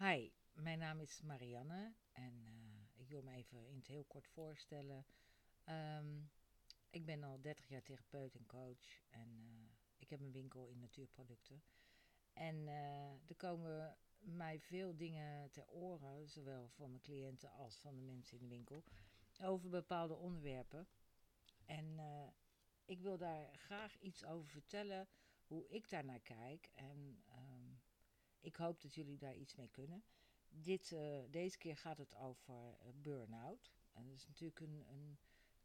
Hi, mijn naam is Marianne en eh, ik wil me even in het heel kort voorstellen. Ehm, ik ben al 30 jaar therapeut en coach en eh, ik heb een winkel in natuurproducten. En eh, er komen mij veel dingen ter oren, zowel van mijn cliënten als van de mensen in de winkel, over bepaalde onderwerpen. En ik wil daar graag iets over vertellen, hoe ik daar naar kijk. En ik hoop dat jullie daar iets mee kunnen. Dit, uh, deze keer gaat het over uh, burn-out. En dat is natuurlijk een, een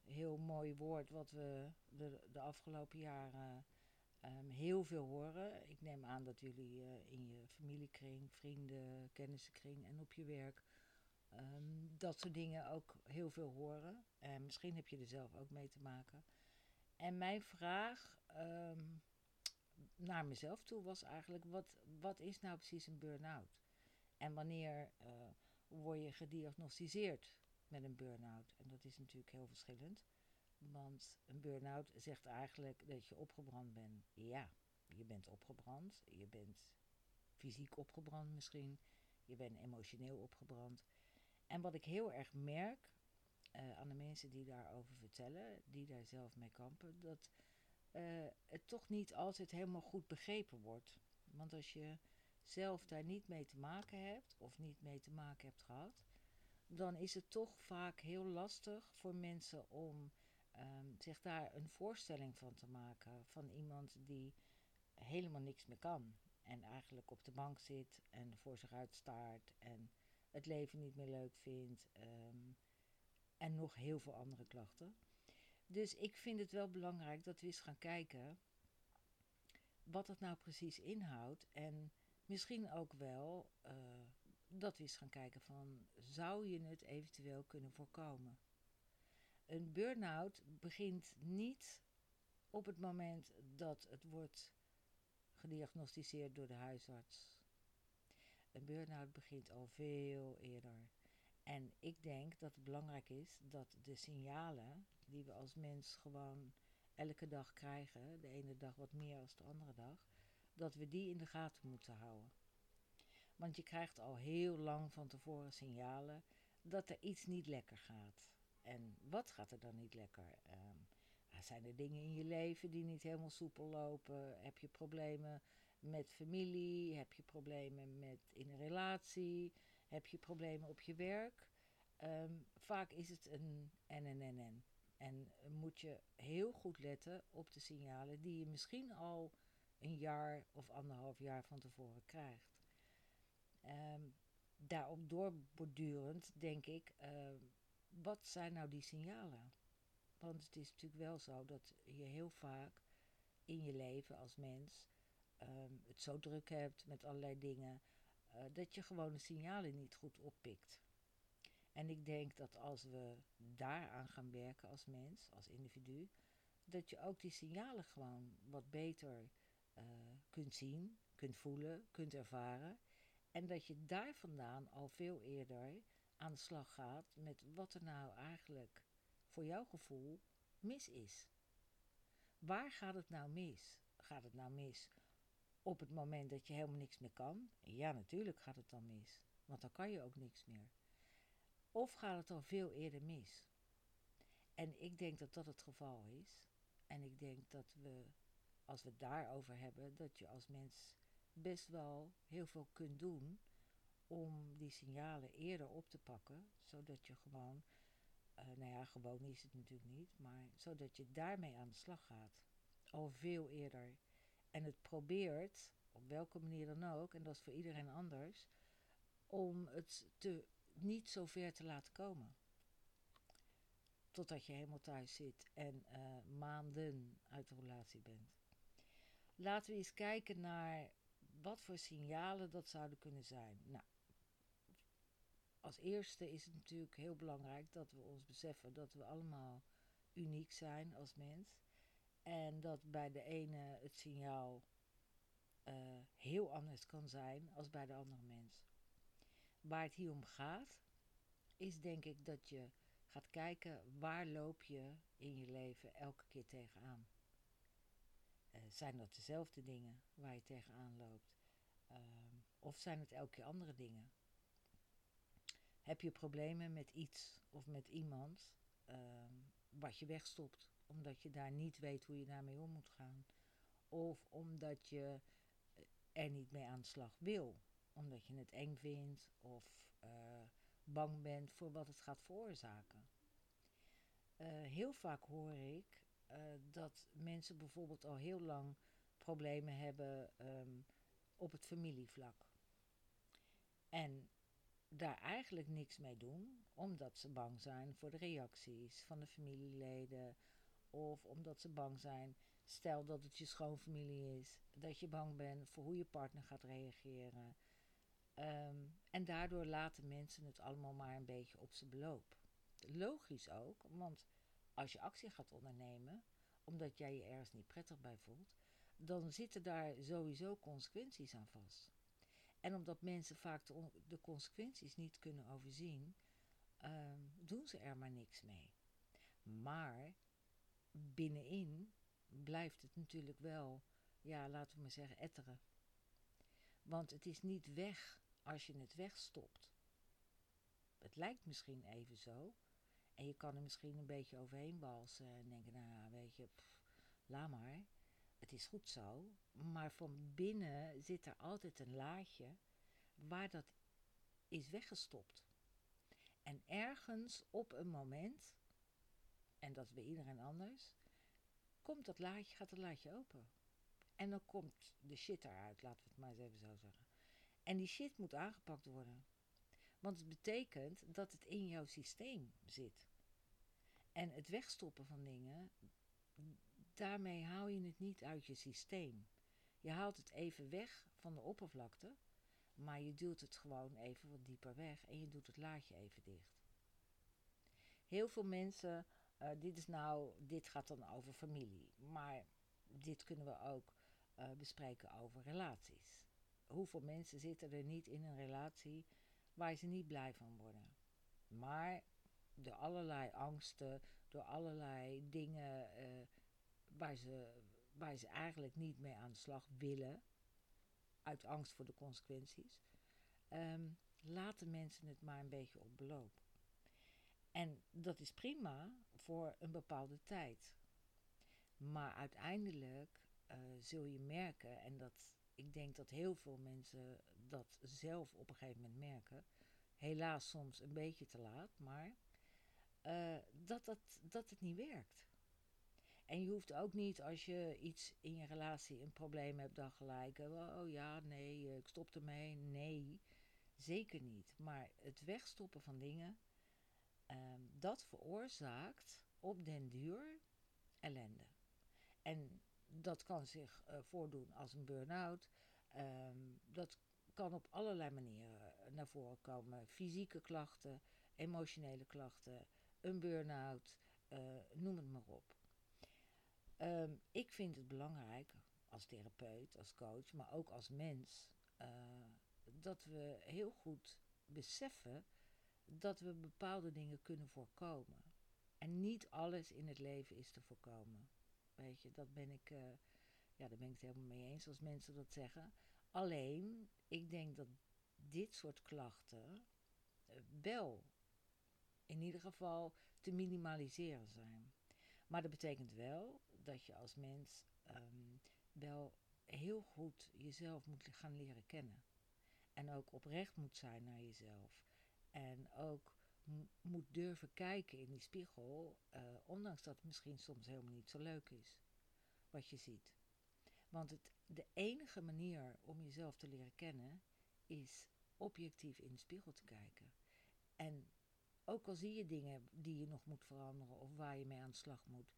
heel mooi woord wat we de, de afgelopen jaren um, heel veel horen. Ik neem aan dat jullie uh, in je familiekring, vrienden, kennissenkring en op je werk um, dat soort dingen ook heel veel horen. En misschien heb je er zelf ook mee te maken. En mijn vraag um, naar mezelf toe was eigenlijk: wat, wat is nou precies een burn-out? En wanneer uh, word je gediagnosticeerd met een burn-out? En dat is natuurlijk heel verschillend. Want een burn-out zegt eigenlijk dat je opgebrand bent. Ja, je bent opgebrand. Je bent fysiek opgebrand misschien. Je bent emotioneel opgebrand. En wat ik heel erg merk uh, aan de mensen die daarover vertellen, die daar zelf mee kampen, dat het toch niet altijd helemaal goed begrepen wordt. Want als je zelf daar niet mee te maken hebt of niet mee te maken hebt gehad, dan is het toch vaak heel lastig voor mensen om um, zich daar een voorstelling van te maken van iemand die helemaal niks meer kan. En eigenlijk op de bank zit en voor zich uitstaart en het leven niet meer leuk vindt. Um, en nog heel veel andere klachten. Dus ik vind het wel belangrijk dat we eens gaan kijken wat het nou precies inhoudt. En misschien ook wel uh, dat we eens gaan kijken van zou je het eventueel kunnen voorkomen. Een burn-out begint niet op het moment dat het wordt gediagnosticeerd door de huisarts. Een burn-out begint al veel eerder. En ik denk dat het belangrijk is dat de signalen die we als mens gewoon elke dag krijgen, de ene dag wat meer als de andere dag, dat we die in de gaten moeten houden. Want je krijgt al heel lang van tevoren signalen dat er iets niet lekker gaat. En wat gaat er dan niet lekker? Um, zijn er dingen in je leven die niet helemaal soepel lopen? Heb je problemen met familie? Heb je problemen met in een relatie? Heb je problemen op je werk? Um, vaak is het een en en en en. En moet je heel goed letten op de signalen die je misschien al een jaar of anderhalf jaar van tevoren krijgt. Um, daarop doorbordurend denk ik, uh, wat zijn nou die signalen? Want het is natuurlijk wel zo dat je heel vaak in je leven als mens um, het zo druk hebt met allerlei dingen, uh, dat je gewoon de signalen niet goed oppikt. En ik denk dat als we daaraan gaan werken als mens, als individu, dat je ook die signalen gewoon wat beter uh, kunt zien, kunt voelen, kunt ervaren. En dat je daar vandaan al veel eerder aan de slag gaat met wat er nou eigenlijk voor jouw gevoel mis is. Waar gaat het nou mis? Gaat het nou mis op het moment dat je helemaal niks meer kan? Ja, natuurlijk gaat het dan mis, want dan kan je ook niks meer. Of gaat het al veel eerder mis? En ik denk dat dat het geval is. En ik denk dat we, als we het daarover hebben, dat je als mens best wel heel veel kunt doen om die signalen eerder op te pakken, zodat je gewoon, uh, nou ja, gewoon is het natuurlijk niet, maar zodat je daarmee aan de slag gaat. Al veel eerder. En het probeert, op welke manier dan ook, en dat is voor iedereen anders, om het te niet zo ver te laten komen. Totdat je helemaal thuis zit en uh, maanden uit de relatie bent. Laten we eens kijken naar wat voor signalen dat zouden kunnen zijn. Nou, als eerste is het natuurlijk heel belangrijk dat we ons beseffen dat we allemaal uniek zijn als mens. En dat bij de ene het signaal uh, heel anders kan zijn als bij de andere mens. Waar het hier om gaat, is denk ik dat je gaat kijken waar loop je in je leven elke keer tegenaan. Uh, zijn dat dezelfde dingen waar je tegenaan loopt? Uh, of zijn het elke keer andere dingen? heb je problemen met iets of met iemand ehm, wat je wegstopt, omdat je daar niet weet hoe je daarmee om moet gaan. Of omdat je er niet mee aan de slag wil, omdat je het eng vindt of uh, bang bent voor wat het gaat veroorzaken. Uh, heel vaak hoor ik uh, dat mensen bijvoorbeeld al heel lang problemen hebben um, op het familievlak. En daar eigenlijk niks mee doen, omdat ze bang zijn voor de reacties van de familieleden. Of omdat ze bang zijn, stel dat het je schoonfamilie is, dat je bang bent voor hoe je partner gaat reageren. Um, en daardoor laten mensen het allemaal maar een beetje op zijn beloop. Logisch ook, want als je actie gaat ondernemen, omdat jij je ergens niet prettig bij voelt, dan zitten daar sowieso consequenties aan vast. En omdat mensen vaak de, consequenties niet kunnen overzien, um, doen ze er maar niks mee. Maar binnenin blijft het natuurlijk wel, ja, laten we maar zeggen, etteren. Want het is niet weg als je het wegstopt. Het lijkt misschien even zo. En je kan er misschien een beetje overheen balsen en denken, nou weet je, pff, laat maar. Het is goed zo. Maar van binnen zit er altijd een laadje waar dat is weggestopt. En ergens op een moment, en dat is bij iedereen anders, komt dat laadje, gaat het laadje open. En dan komt de shit eruit, laten we het maar eens even zo zeggen. En die shit moet aangepakt worden. Want het betekent dat het in jouw systeem zit. En het wegstoppen van dingen, daarmee haal je het niet uit je systeem. Je haalt het even weg van de oppervlakte, maar je duwt het gewoon even wat dieper weg en je doet het laadje even dicht. Heel veel mensen, uh, dit is nou, dit gaat dan over familie, maar dit kunnen we ook uh, bespreken over relaties. Hoeveel mensen zitten er niet in een relatie waar ze niet blij van worden? Maar door allerlei angsten, door allerlei dingen uh, waar, ze, waar ze eigenlijk niet mee aan de slag willen, uit angst voor de consequenties, um, laten mensen het maar een beetje op. En dat is prima voor een bepaalde tijd. Maar uiteindelijk uh, zul je merken, en dat, ik denk dat heel veel mensen dat zelf op een gegeven moment merken, helaas soms een beetje te laat, maar uh, dat, dat, dat het niet werkt. En je hoeft ook niet als je iets in je relatie een probleem hebt, dan gelijk, oh ja, nee, eh, ik stop ermee. Nee, zeker niet. Maar het wegstoppen van dingen, um, dat veroorzaakt op den duur ellende. En dat kan zich uh, voordoen als een burn-out. Um, dat kan op allerlei manieren naar voren komen. Fysieke klachten, emotionele klachten, een burn-out, uh, noem het maar op. Um, ik vind het belangrijk als therapeut, als coach, maar ook als mens, uh, dat we heel goed beseffen dat we bepaalde dingen kunnen voorkomen. En niet alles in het leven is te voorkomen. Weet je, dat ben ik, uh, ja, daar ben ik het helemaal mee eens als mensen dat zeggen. Alleen, ik denk dat dit soort klachten uh, wel in ieder geval te minimaliseren zijn. Maar dat betekent wel dat je als mens um, wel heel goed jezelf moet gaan leren kennen. En ook oprecht moet zijn naar jezelf. En ook moet durven kijken in die spiegel, uh, ondanks dat het misschien soms helemaal niet zo leuk is wat je ziet. Want het, de enige manier om jezelf te leren kennen is objectief in de spiegel te kijken. En ook al zie je dingen die je nog moet veranderen of waar je mee aan de slag moet,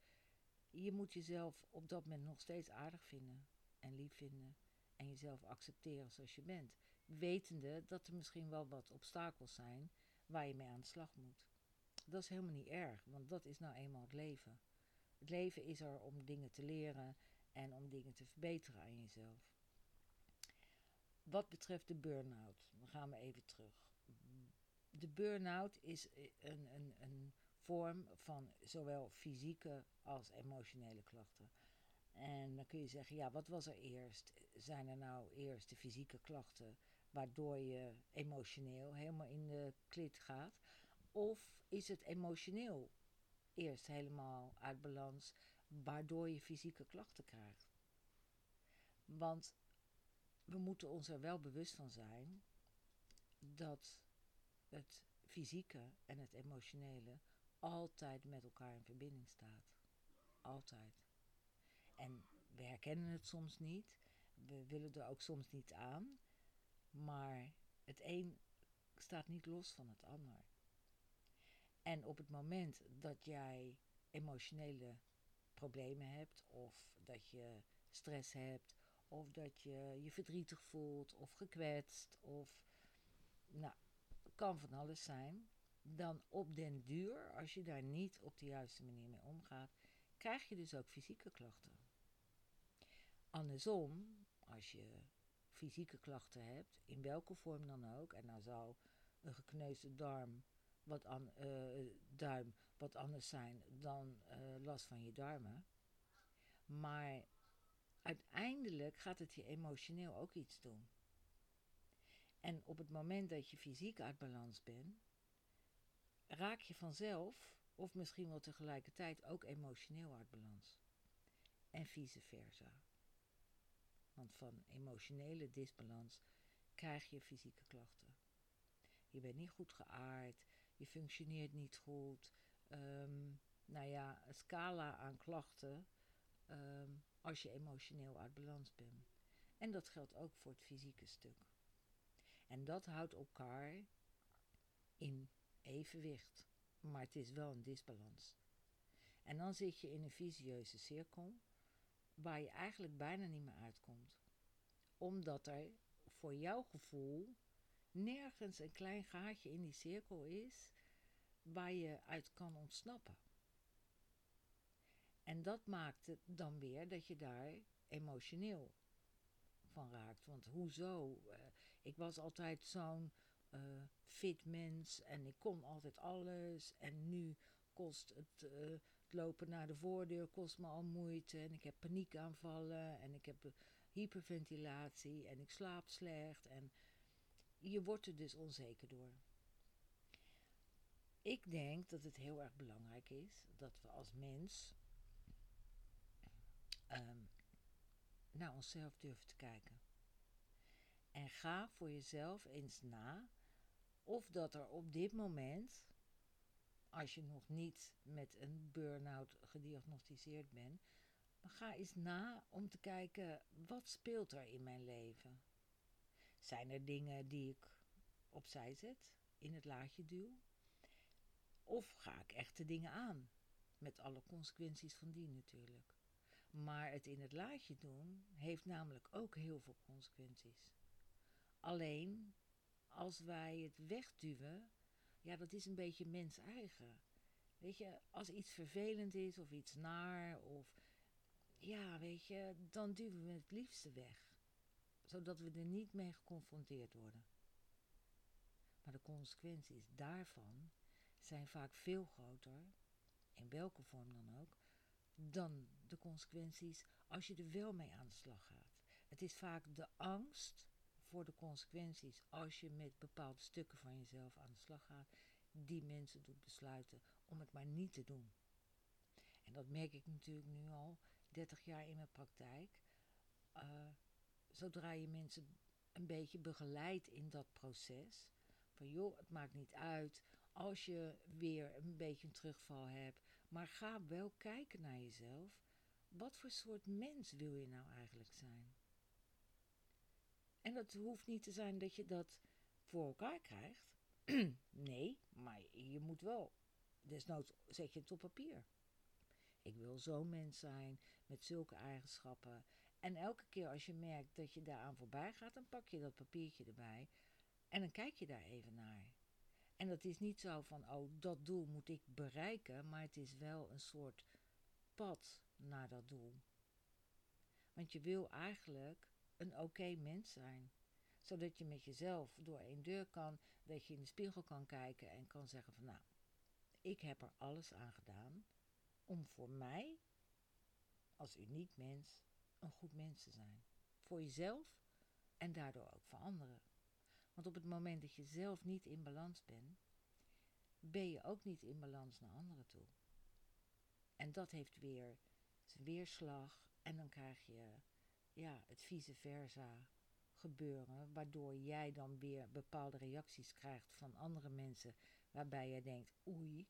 je moet jezelf op dat moment nog steeds aardig vinden en lief vinden en jezelf accepteren zoals je bent. Wetende dat er misschien wel wat obstakels zijn waar je mee aan de slag moet. Dat is helemaal niet erg, want dat is nou eenmaal het leven. Het leven is er om dingen te leren en om dingen te verbeteren aan jezelf. Wat betreft de burn-out, dan gaan we even terug. De burn-out is een, een, een vorm van zowel fysieke als emotionele klachten. En dan kun je zeggen, ja, wat was er eerst? Zijn er nou eerst de fysieke klachten waardoor je emotioneel helemaal in de klit gaat? Of is het emotioneel eerst helemaal uit balans, waardoor je fysieke klachten krijgt? Want we moeten ons er wel bewust van zijn dat het fysieke en het emotionele altijd met elkaar in verbinding staat. Altijd. En we herkennen het soms niet. We willen er ook soms niet aan. Maar het een staat niet los van het ander. En op het moment dat jij emotionele problemen hebt, of dat je stress hebt, of dat je je verdrietig voelt, of gekwetst, of nou, kan van alles zijn, dan op den duur, als je daar niet op de juiste manier mee omgaat, krijg je dus ook fysieke klachten. Andersom, als je fysieke klachten hebt, in welke vorm dan ook, en dan zou een gekneusde darm wat an, uh, duim wat anders zijn dan uh, last van je darmen. Maar uiteindelijk gaat het je emotioneel ook iets doen. En op het moment dat je fysiek uit balans bent, raak je vanzelf, of misschien wel tegelijkertijd, ook emotioneel uit balans. En vice versa. Want van emotionele disbalans krijg je fysieke klachten. Je bent niet goed geaard, je functioneert niet goed. Um, nou ja, een scala aan klachten um, als je emotioneel uit balans bent. En dat geldt ook voor het fysieke stuk. En dat houdt elkaar in evenwicht. Maar het is wel een disbalans. En dan zit je in een visieuze cirkel waar je eigenlijk bijna niet meer uitkomt. Omdat er voor jouw gevoel nergens een klein gaatje in die cirkel is waar je uit kan ontsnappen. En dat maakt het dan weer dat je daar emotioneel van raakt. Want hoezo? Uh, ik was altijd zo'n uh, fit mens en ik kon altijd alles. En nu kost het, uh, lopen naar de voordeur kost me al moeite. En ik heb paniekaanvallen en ik heb hyperventilatie en ik slaap slecht. En je wordt er dus onzeker door. Ik denk dat het heel erg belangrijk is dat we als mens um, naar onszelf durven te kijken. En ga voor jezelf eens na of dat er op dit moment, als je nog niet met een burn-out gediagnosticeerd bent, ga eens na om te kijken wat speelt er in mijn leven. Zijn er dingen die ik opzij zet, in het laadje duw? Of ga ik echte dingen aan, met alle consequenties van die natuurlijk. Maar het in het laadje doen heeft namelijk ook heel veel consequenties. Alleen als wij het wegduwen, ja, dat is een beetje mens eigen. Weet je, als iets vervelend is of iets naar of ja, weet je, dan duwen we het liefste weg. Zodat we er niet mee geconfronteerd worden. Maar de consequenties daarvan zijn vaak veel groter, in welke vorm dan ook, dan de consequenties als je er wel mee aan de slag gaat. Het is vaak de angst voor de consequenties als je met bepaalde stukken van jezelf aan de slag gaat, die mensen doet besluiten om het maar niet te doen. En dat merk ik natuurlijk nu al 30 jaar in mijn praktijk. Uh, zodra je mensen een beetje begeleidt in dat proces, van joh, het maakt niet uit als je weer een beetje een terugval hebt, maar ga wel kijken naar jezelf. Wat voor soort mens wil je nou eigenlijk zijn? En dat hoeft niet te zijn dat je dat voor elkaar krijgt. nee, maar je moet wel. Desnoods zet je het op papier. Ik wil zo'n mens zijn met zulke eigenschappen. En elke keer als je merkt dat je daaraan voorbij gaat, dan pak je dat papiertje erbij en dan kijk je daar even naar. En dat is niet zo van, oh, dat doel moet ik bereiken, maar het is wel een soort pad naar dat doel. Want je wil eigenlijk een oké mens zijn. Zodat je met jezelf door één deur kan, dat je in de spiegel kan kijken en kan zeggen van nou, ik heb er alles aan gedaan om voor mij als uniek mens een goed mens te zijn. Voor jezelf en daardoor ook voor anderen. Want op het moment dat je zelf niet in balans bent, ben je ook niet in balans naar anderen toe. En dat heeft weer zijn weerslag en dan krijg je ja, het vice versa gebeuren, waardoor jij dan weer bepaalde reacties krijgt van andere mensen, waarbij je denkt, oei,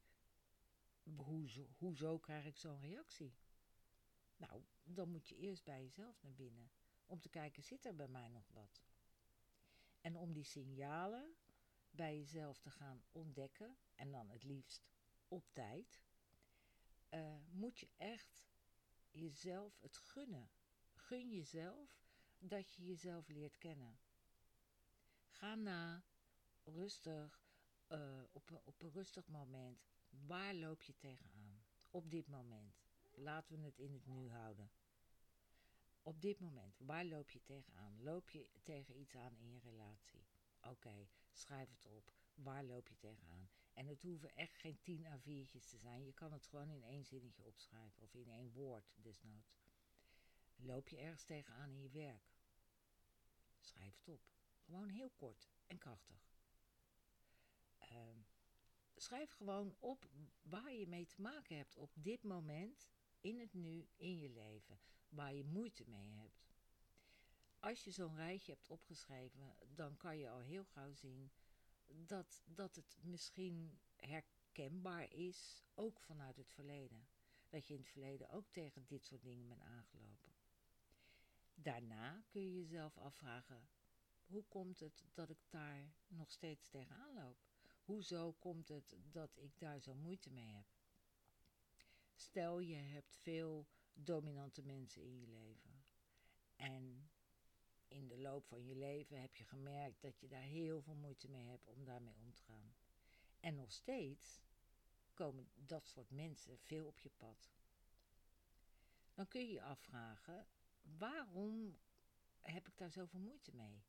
hoezo, hoezo krijg ik zo'n reactie? Nou, dan moet je eerst bij jezelf naar binnen, om te kijken, zit er bij mij nog wat? En om die signalen bij jezelf te gaan ontdekken, en dan het liefst op tijd, uh, moet je echt jezelf het gunnen. Gun jezelf dat je jezelf leert kennen. Ga na, rustig, uh, op, een, op een rustig moment. Waar loop je tegenaan? Op dit moment. Laten we het in het nu houden. Op dit moment, waar loop je tegenaan? Loop je tegen iets aan in je relatie? Oké, schrijf het op. Waar loop je tegenaan? En het hoeven echt geen tien A4'tjes te zijn. Je kan het gewoon in één zinnetje opschrijven of in één woord desnoods. Loop je ergens tegenaan in je werk? Schrijf het op. Gewoon heel kort en krachtig. Uh, schrijf gewoon op waar je mee te maken hebt op dit moment, in het nu, in je leven. Waar je moeite mee hebt. Als je zo'n rijtje hebt opgeschreven, dan kan je al heel gauw zien dat, dat het misschien herkenbaar is, ook vanuit het verleden. Dat je in het verleden ook tegen dit soort dingen bent aangelopen. Daarna kun je jezelf afvragen: hoe komt het dat ik daar nog steeds tegenaan loop? Hoezo komt het dat ik daar zo moeite mee heb? Stel je hebt veel dominante mensen in je leven. En in de loop van je leven heb je gemerkt dat je daar heel veel moeite mee hebt om daarmee om te gaan. En nog steeds komen dat soort mensen veel op je pad. Dan kun je je afvragen: waarom heb ik daar zoveel moeite mee?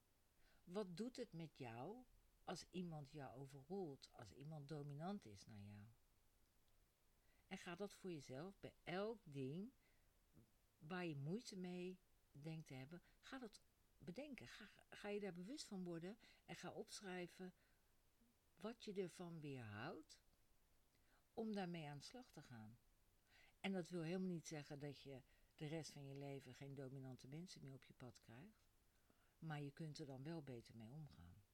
Wat doet het met jou als iemand jou overroelt, als iemand dominant is naar jou? En ga dat voor jezelf bij elk ding waar je moeite mee denkt te hebben, ga dat bedenken. Ga, ga je daar bewust van worden en ga opschrijven wat je ervan weerhoudt om daarmee aan de slag te gaan. En dat wil helemaal niet zeggen dat je de rest van je leven geen dominante mensen meer op je pad krijgt, maar je kunt er dan wel beter mee omgaan.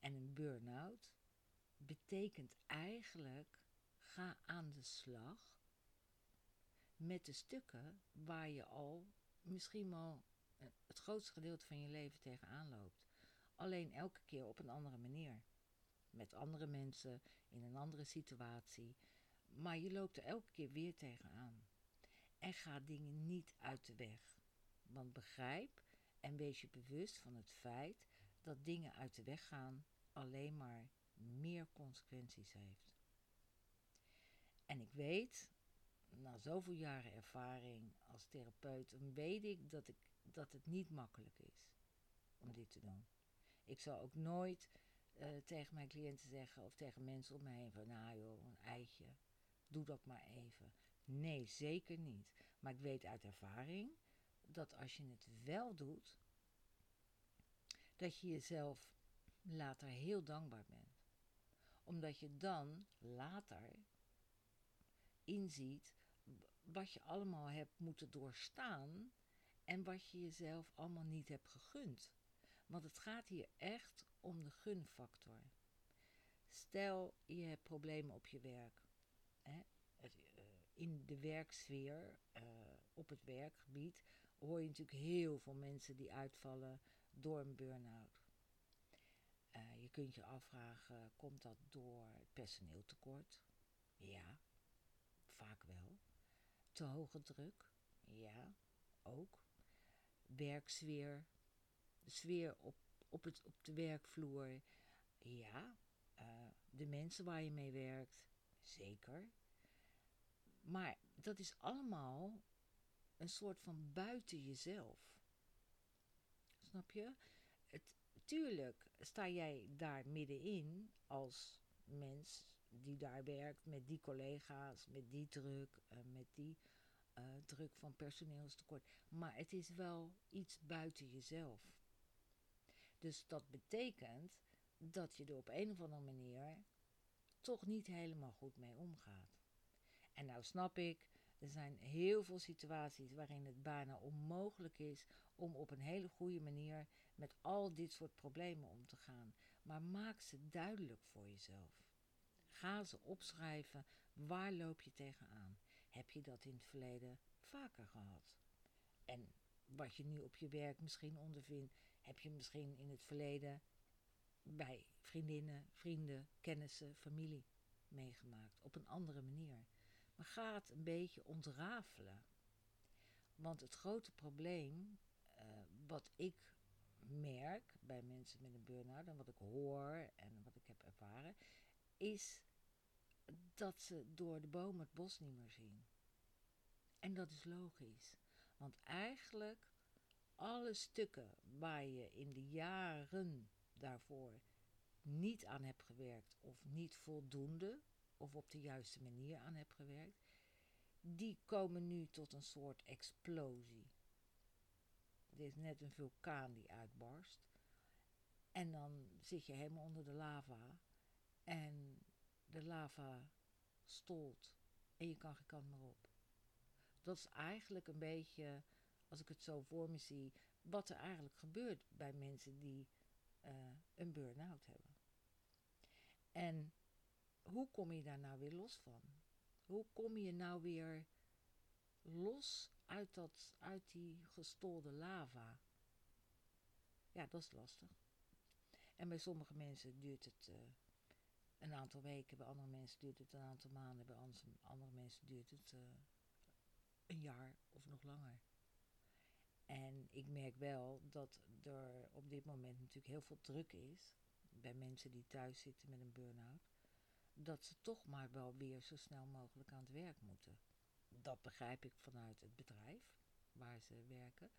En een burn-out betekent eigenlijk ga aan de slag met de stukken waar je al misschien wel het grootste gedeelte van je leven tegenaan loopt. Alleen elke keer op een andere manier. Met andere mensen, in een andere situatie. Maar je loopt er elke keer weer tegenaan. En ga dingen niet uit de weg. Want begrijp en wees je bewust van het feit dat dingen uit de weg gaan alleen maar meer consequenties heeft. En ik weet, na zoveel jaren ervaring als therapeut, dan weet ik dat ik dat het niet makkelijk is om dit te doen. Ik zal ook nooit uh, tegen mijn cliënten zeggen of tegen mensen om me heen van nou joh, een eitje, doe dat maar even. Nee, zeker niet. Maar ik weet uit ervaring dat als je het wel doet, dat je jezelf later heel dankbaar bent. Omdat je dan later inziet wat je allemaal hebt moeten doorstaan en wat je jezelf allemaal niet hebt gegund. Want het gaat hier echt om de gunfactor. Stel je hebt problemen op je werk. Hè? In de werksfeer, uh, op het werkgebied, hoor je natuurlijk heel veel mensen die uitvallen door een burn-out. Uh, je kunt je afvragen, komt dat door personeeltekort? Ja, vaak wel. Te hoge druk? Ja, ook werksfeer, de sfeer op, op, het, op de werkvloer. Ja, uh, de mensen waar je mee werkt, zeker. Maar dat is allemaal een soort van buiten jezelf. Snap je? Het, tuurlijk sta jij daar middenin als mens die daar werkt met die collega's, met die druk, uh, met die uh, druk van personeelstekort. Maar het is wel iets buiten jezelf. Dus dat betekent dat je er op een of andere manier toch niet helemaal goed mee omgaat. En nou snap ik, er zijn heel veel situaties waarin het bijna onmogelijk is om op een hele goede manier met al dit soort problemen om te gaan. Maar maak ze duidelijk voor jezelf. Ga ze opschrijven. Waar loop je tegenaan? Heb je dat in het verleden vaker gehad? En wat je nu op je werk misschien ondervindt, heb je misschien in het verleden bij vriendinnen, vrienden, kennissen, familie meegemaakt. Op een andere manier. Maar ga het een beetje ontrafelen. Want het grote probleem, uh, wat ik merk bij mensen met een burn-out en wat ik hoor en wat ik heb ervaren, is dat ze door de boom het bos niet meer zien. En dat is logisch. Want eigenlijk alle stukken waar je in de jaren daarvoor niet aan hebt gewerkt of niet voldoende of op de juiste manier aan hebt gewerkt, die komen nu tot een soort explosie. Het is net een vulkaan die uitbarst. En dan zit je helemaal onder de lava. En de lava stolt. En je kan geen kant meer op. Dat is eigenlijk een beetje, als ik het zo voor me zie, wat er eigenlijk gebeurt bij mensen die uh, een burn-out hebben. En hoe kom je daar nou weer los van? Hoe kom je nou weer los uit, dat, uit die gestolde lava? Ja, dat is lastig. En bij sommige mensen duurt het uh, een aantal weken, bij andere mensen duurt het een aantal maanden, bij andere mensen duurt het uh, een jaar of nog langer. En ik merk wel dat er op dit moment natuurlijk heel veel druk is bij mensen die thuis zitten met een burn-out. Dat ze toch maar wel weer zo snel mogelijk aan het werk moeten. Dat begrijp ik vanuit het bedrijf waar ze werken.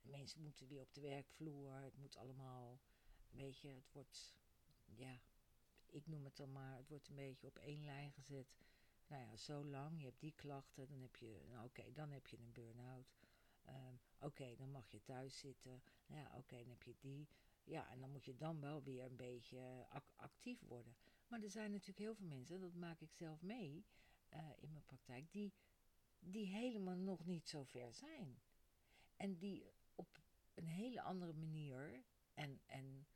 Mensen moeten weer op de werkvloer. Het moet allemaal, weet je, het wordt, ja, ik noem het dan maar, het wordt een beetje op één lijn gezet. Nou ja, zo lang, je hebt die klachten, dan heb je, nou oké, dan heb je een burn-out. Um, oké, dan mag je thuis zitten. Ja, oké, dan heb je die. Ja, en dan moet je dan wel weer een beetje ac actief worden. Maar er zijn natuurlijk heel veel mensen, dat maak ik zelf mee uh, in mijn praktijk, die, die helemaal nog niet zo ver zijn. En die op een hele andere manier en, en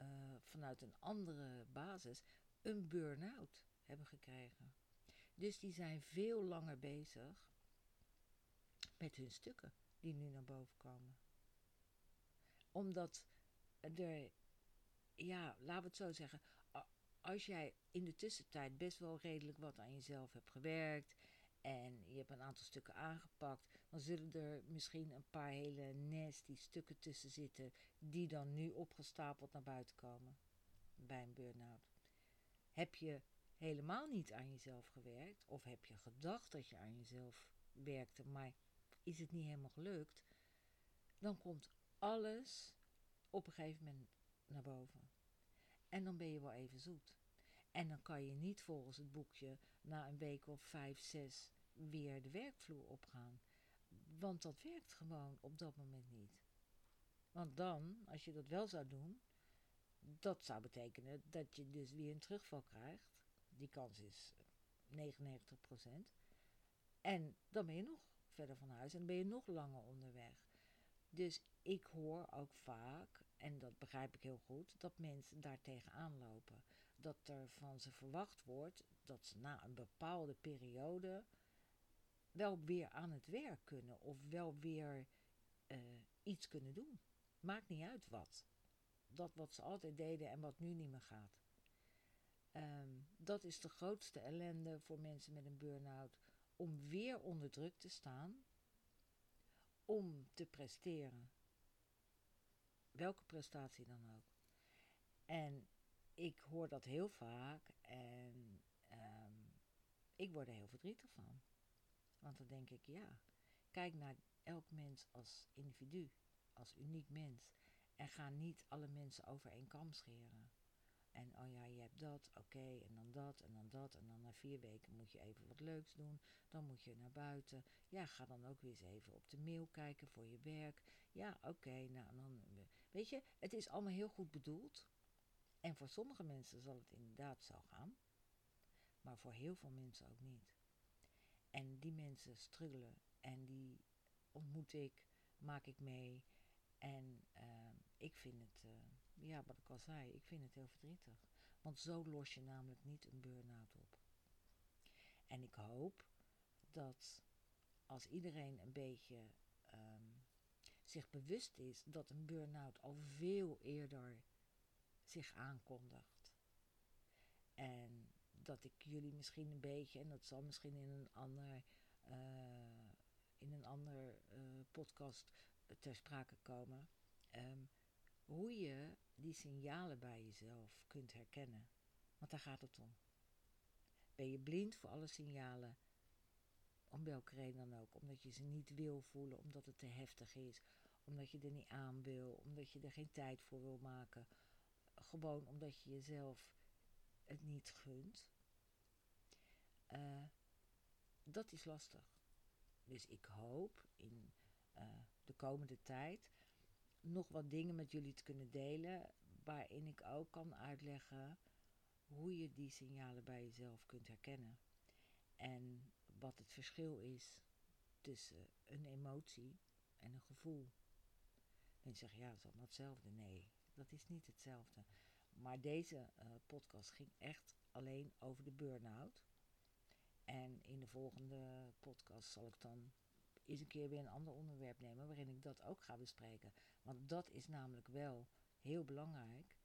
uh, vanuit een andere basis een burn-out hebben gekregen. Dus die zijn veel langer bezig met hun stukken die nu naar boven komen. Omdat er, ja, laten we het zo zeggen, als jij in de tussentijd best wel redelijk wat aan jezelf hebt gewerkt en je hebt een aantal stukken aangepakt, dan zullen er misschien een paar hele nasty stukken tussen zitten die dan nu opgestapeld naar buiten komen bij een burn-out. Heb je helemaal niet aan jezelf gewerkt of heb je gedacht dat je aan jezelf werkte, maar is het niet helemaal gelukt, dan komt alles op een gegeven moment naar boven. En dan ben je wel even zoet. En dan kan je niet volgens het boekje na een week of vijf, zes weer de werkvloer opgaan. Want dat werkt gewoon op dat moment niet. Want dan, als je dat wel zou doen, dat zou betekenen dat je dus weer een terugval krijgt. Die kans is 99%. En dan ben je nog verder van huis en ben je nog langer onderweg. Dus ik hoor ook vaak, en dat begrijp ik heel goed, dat mensen daar tegenaan lopen. Dat er van ze verwacht wordt dat ze na een bepaalde periode wel weer aan het werk kunnen of wel weer uh, iets kunnen doen. Maakt niet uit wat. Dat wat ze altijd deden en wat nu niet meer gaat. Um, dat is de grootste ellende voor mensen met een burn-out om weer onder druk te staan om te presteren. Welke prestatie dan ook. En ik hoor dat heel vaak en um, ik word er heel verdrietig van. Want dan denk ik, ja, kijk naar elk mens als individu, als uniek mens. En ga niet alle mensen over één kam scheren. En oh ja, je hebt dat, oké, en dan dat, en dan dat. En dan na vier weken moet je even wat leuks doen. Dan moet je naar buiten. Ja, ga dan ook weer eens even op de mail kijken voor je werk. Ja, oké, nou dan Weet je, het is allemaal heel goed bedoeld. En voor sommige mensen zal het inderdaad zo gaan. Maar voor heel veel mensen ook niet. En die mensen struggelen en die ontmoet ik, maak ik mee. En uh, ik vind het, uh, ja, wat ik al zei, ik vind het heel verdrietig. Want zo los je namelijk niet een burn-out op. En ik hoop dat als iedereen een beetje um, zich bewust is dat een burn-out al veel eerder zich aankondigt. En dat ik jullie misschien een beetje, en dat zal misschien in een ander, uh, in een ander uh, podcast ter sprake komen, um, hoe je die signalen bij jezelf kunt herkennen. Want daar gaat het om. Ben je blind voor alle signalen, om welke reden dan ook, omdat je ze niet wil voelen, omdat het te heftig is, omdat je er niet aan wil, omdat je er geen tijd voor wil maken, gewoon omdat je jezelf het niet gunt. Uh, dat is lastig. Dus ik hoop in uh, de komende tijd nog wat dingen met jullie te kunnen delen, waarin ik ook kan uitleggen hoe je die signalen bij jezelf kunt herkennen. En wat het verschil is tussen een emotie en een gevoel. Mensen zeggen, ja, het is allemaal hetzelfde. Nee, dat is niet hetzelfde. Maar deze uh, podcast ging echt alleen over de burn-out. En in de volgende podcast zal ik dan eens een keer weer een ander onderwerp nemen waarin ik dat ook ga bespreken. Want dat is namelijk wel heel belangrijk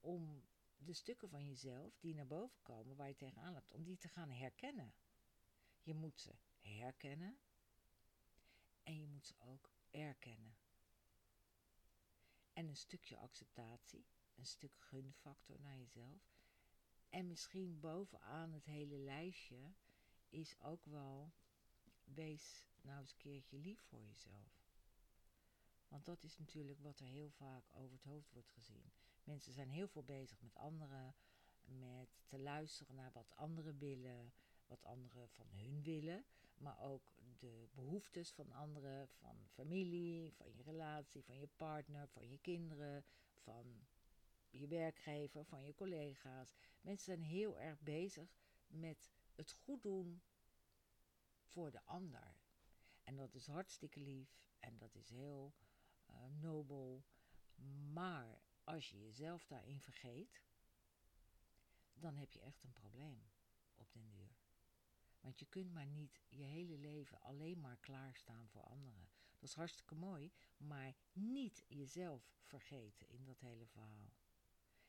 om de stukken van jezelf die naar boven komen, waar je tegenaan loopt, om die te gaan herkennen. Je moet ze herkennen en je moet ze ook erkennen. En een stukje acceptatie, een stuk gunfactor naar jezelf. En misschien bovenaan het hele lijstje is ook wel, wees nou eens een keertje lief voor jezelf. Want dat is natuurlijk wat er heel vaak over het hoofd wordt gezien. Mensen zijn heel veel bezig met anderen, met te luisteren naar wat anderen willen, wat anderen van hun willen, maar ook de behoeftes van anderen, van familie, van je relatie, van je partner, van je kinderen, van je werkgever, van je collega's. Mensen zijn heel erg bezig met het goed doen voor de ander. En dat is hartstikke lief en dat is heel uh, nobel. Maar als je jezelf daarin vergeet, dan heb je echt een probleem op den duur. Want je kunt maar niet je hele leven alleen maar klaarstaan voor anderen. Dat is hartstikke mooi, maar niet jezelf vergeten in dat hele verhaal.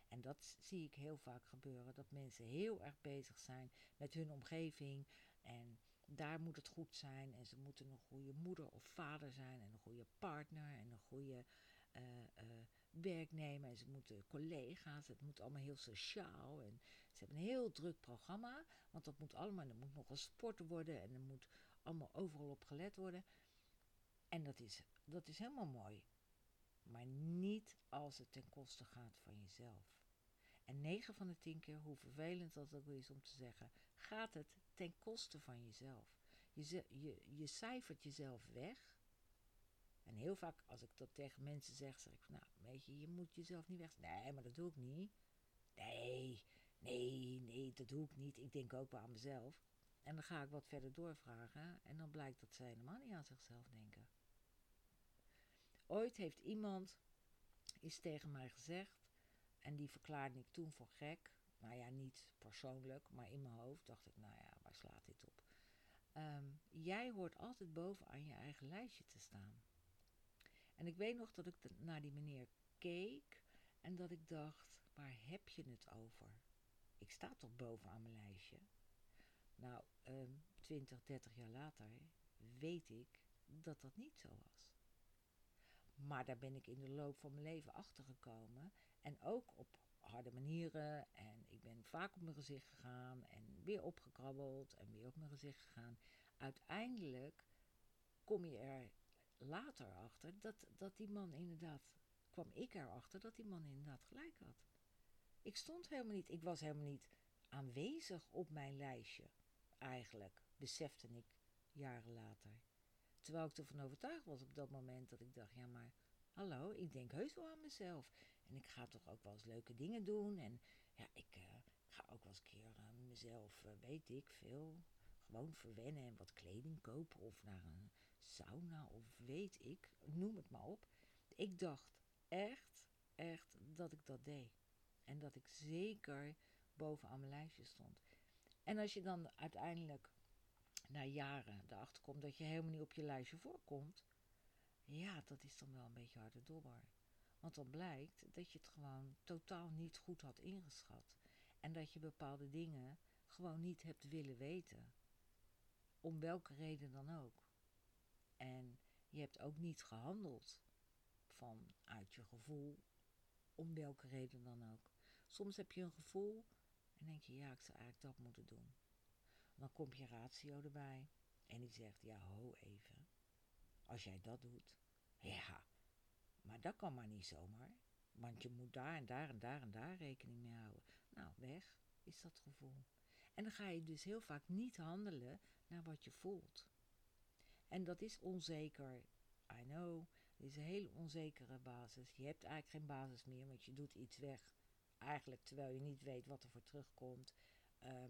En dat zie ik heel vaak gebeuren, dat mensen heel erg bezig zijn met hun omgeving en daar moet het goed zijn en ze moeten een goede moeder of vader zijn en een goede partner en een goede uh, uh, werknemer en ze moeten collega's, het moet allemaal heel sociaal en ze hebben een heel druk programma, want dat moet allemaal, er moet nog gesport worden en er moet allemaal overal op gelet worden. En dat is, dat is helemaal mooi, maar niet als het ten koste gaat van jezelf. En 9 van de 10 keer, hoe vervelend dat ook is om te zeggen, gaat het ten koste van jezelf. Je, je, je cijfert jezelf weg. En heel vaak als ik dat tegen mensen zeg, zeg ik, nou weet je, je moet jezelf niet weg. Nee, maar dat doe ik niet. Nee, nee, nee, dat doe ik niet. Ik denk ook wel aan mezelf. En dan ga ik wat verder doorvragen en dan blijkt dat ze helemaal niet aan zichzelf denken. Ooit heeft iemand iets tegen mij gezegd en die verklaarde ik toen voor gek. Nou ja, niet persoonlijk, maar in mijn hoofd dacht ik, nou ja, waar slaat dit op? Um, jij hoort altijd bovenaan je eigen lijstje te staan. En ik weet nog dat ik naar die meneer keek en dat ik dacht, waar heb je het over? Ik sta toch bovenaan mijn lijstje? Nou, um, 20, 30 jaar later weet ik dat dat niet zo was. Maar daar ben ik in de loop van mijn leven achter gekomen. En ook op harde manieren. En ik ben vaak op mijn gezicht gegaan. En weer opgekrabbeld. En weer op mijn gezicht gegaan. Uiteindelijk kom je er later achter dat, dat die man inderdaad. kwam ik erachter dat die man inderdaad gelijk had. Ik stond helemaal niet. Ik was helemaal niet aanwezig op mijn lijstje. Eigenlijk, besefte ik jaren later. Terwijl ik ervan overtuigd was op dat moment dat ik dacht, ja maar hallo, ik denk heus wel aan mezelf. En ik ga toch ook wel eens leuke dingen doen. En ja, ik uh, ga ook wel eens een keer uh, mezelf, uh, weet ik veel, gewoon verwennen en wat kleding kopen. Of naar een sauna of weet ik, noem het maar op. Ik dacht echt, echt dat ik dat deed. En dat ik zeker bovenaan mijn lijstje stond. En als je dan uiteindelijk na jaren erachter komt dat je helemaal niet op je lijstje voorkomt, ja, dat is dan wel een beetje harde dobber. Want dan blijkt dat je het gewoon totaal niet goed had ingeschat. En dat je bepaalde dingen gewoon niet hebt willen weten. Om welke reden dan ook. En je hebt ook niet gehandeld vanuit je gevoel, om welke reden dan ook. Soms heb je een gevoel en denk je, ja, ik zou eigenlijk dat moeten doen. Dan komt je ratio erbij en die zegt, ja, ho even. Als jij dat doet, ja, maar dat kan maar niet zomaar. Want je moet daar en daar en daar en daar rekening mee houden. Nou, weg is dat gevoel. En dan ga je dus heel vaak niet handelen naar wat je voelt. En dat is onzeker. I know. Het is een hele onzekere basis. Je hebt eigenlijk geen basis meer, want je doet iets weg. Eigenlijk terwijl je niet weet wat er voor terugkomt. Uh,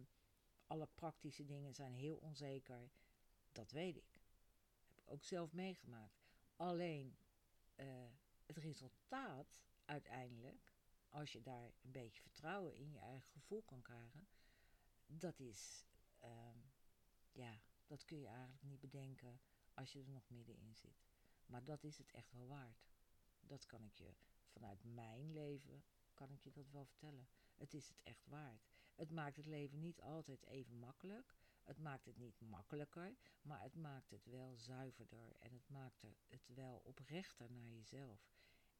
alle praktische dingen zijn heel onzeker. Dat weet ik. Heb ik ook zelf meegemaakt. Alleen uh, het resultaat uiteindelijk, als je daar een beetje vertrouwen in je eigen gevoel kan krijgen, dat is, uh, ja, dat kun je eigenlijk niet bedenken als je er nog middenin zit. Maar dat is het echt wel waard. Dat kan ik je vanuit mijn leven, kan ik je dat wel vertellen. Het is het echt waard. Het maakt het leven niet altijd even makkelijk. Het maakt het niet makkelijker, maar het maakt het wel zuiverder en het maakt het wel oprechter naar jezelf.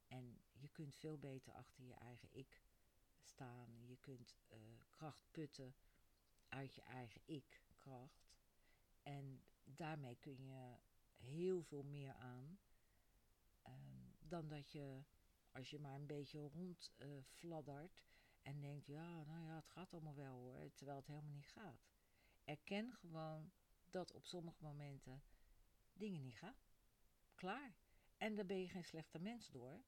En je kunt veel beter achter je eigen ik staan. Je kunt uh, kracht putten uit je eigen ik-kracht. En daarmee kun je heel veel meer aan um, dan dat je, als je maar een beetje rondfladdert uh, en denkt, ja, nou ja, het gaat allemaal wel hoor, terwijl het helemaal niet gaat. Erken gewoon dat op sommige momenten dingen niet gaan. Klaar. En daar ben je geen slechte mens door.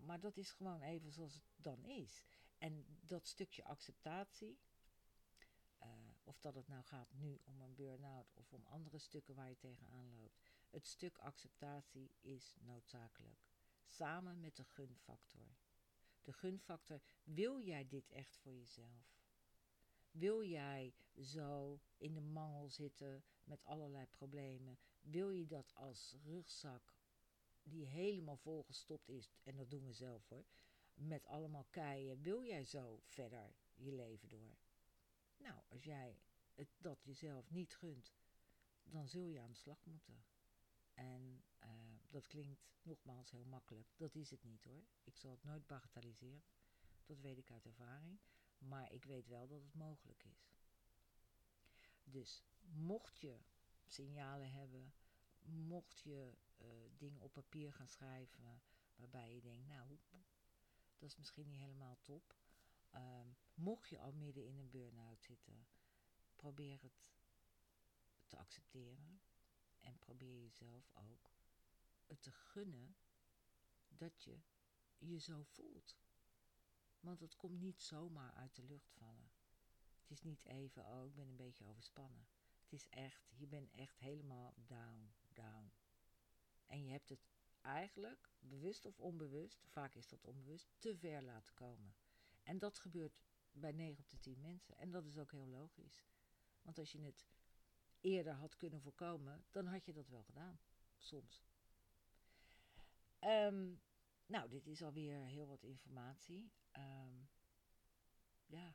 Maar dat is gewoon even zoals het dan is. En dat stukje acceptatie, of dat het nou gaat nu om een burn-out of om andere stukken waar je tegenaan loopt. Het stuk acceptatie is noodzakelijk. Samen met de gunfactor. De gunfactor, wil jij dit echt voor jezelf? Wil jij zo in de mangel zitten met allerlei problemen? Wil je dat als rugzak die helemaal volgestopt is, en dat doen we zelf hoor, met allemaal keien, wil jij zo verder je leven door? Nou, als jij het, dat jezelf niet gunt, dan zul je aan de slag moeten. En uh, dat klinkt nogmaals heel makkelijk. Dat is het niet hoor. Ik zal het nooit bagatelliseren. Dat weet ik uit ervaring. Maar ik weet wel dat het mogelijk is. Dus mocht je signalen hebben, mocht je uh, dingen op papier gaan schrijven waarbij je denkt, nou, dat is misschien niet helemaal top. Uh, mocht je al midden in een burn-out zitten, probeer het te accepteren. En probeer jezelf ook het te gunnen dat je je zo voelt. Want het komt niet zomaar uit de lucht vallen. Het is niet even, oh, ik ben een beetje overspannen. Het is echt, je bent echt helemaal down, down. En je hebt het eigenlijk, bewust of onbewust, vaak is dat onbewust, te ver laten komen. En dat gebeurt bij 9 op de 10 mensen. En dat is ook heel logisch. Want als je het eerder had kunnen voorkomen, dan had je dat wel gedaan. Soms. Um, nou, dit is alweer heel wat informatie. Um, ja,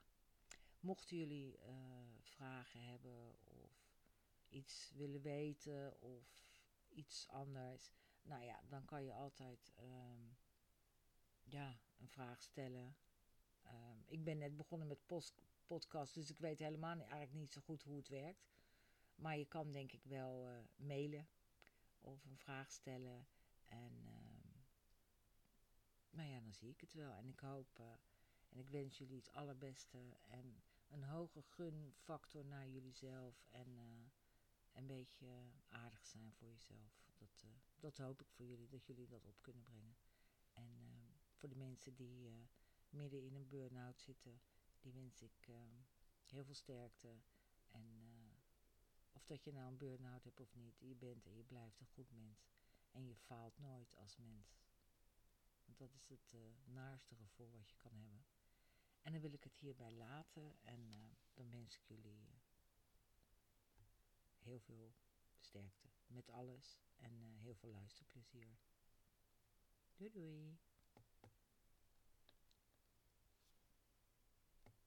mochten jullie uh, vragen hebben of iets willen weten of iets anders, nou ja, dan kan je altijd um, ja, een vraag stellen. Ik ben net begonnen met post podcast, dus ik weet helemaal eigenlijk niet zo goed hoe het werkt. Maar je kan denk ik wel uh, mailen of een vraag stellen. En uh, nou ja, dan zie ik het wel. En ik hoop uh, en ik wens jullie het allerbeste. En een hoge gunfactor naar jullie zelf. En uh, een beetje aardig zijn voor jezelf. Dat dat hoop ik voor jullie, dat jullie dat op kunnen brengen. En ehm, voor de mensen die midden in een burn-out zitten, die wens ik ehm, heel veel sterkte. En uh, of dat je nou een burn-out hebt of niet, je bent en je blijft een goed mens. En je faalt nooit als mens. Want dat is het uh, naarste gevoel wat je kan hebben. En dan wil ik het hierbij laten en dan wens ik jullie heel veel sterkte met alles en heel veel luisterplezier. Doei doei!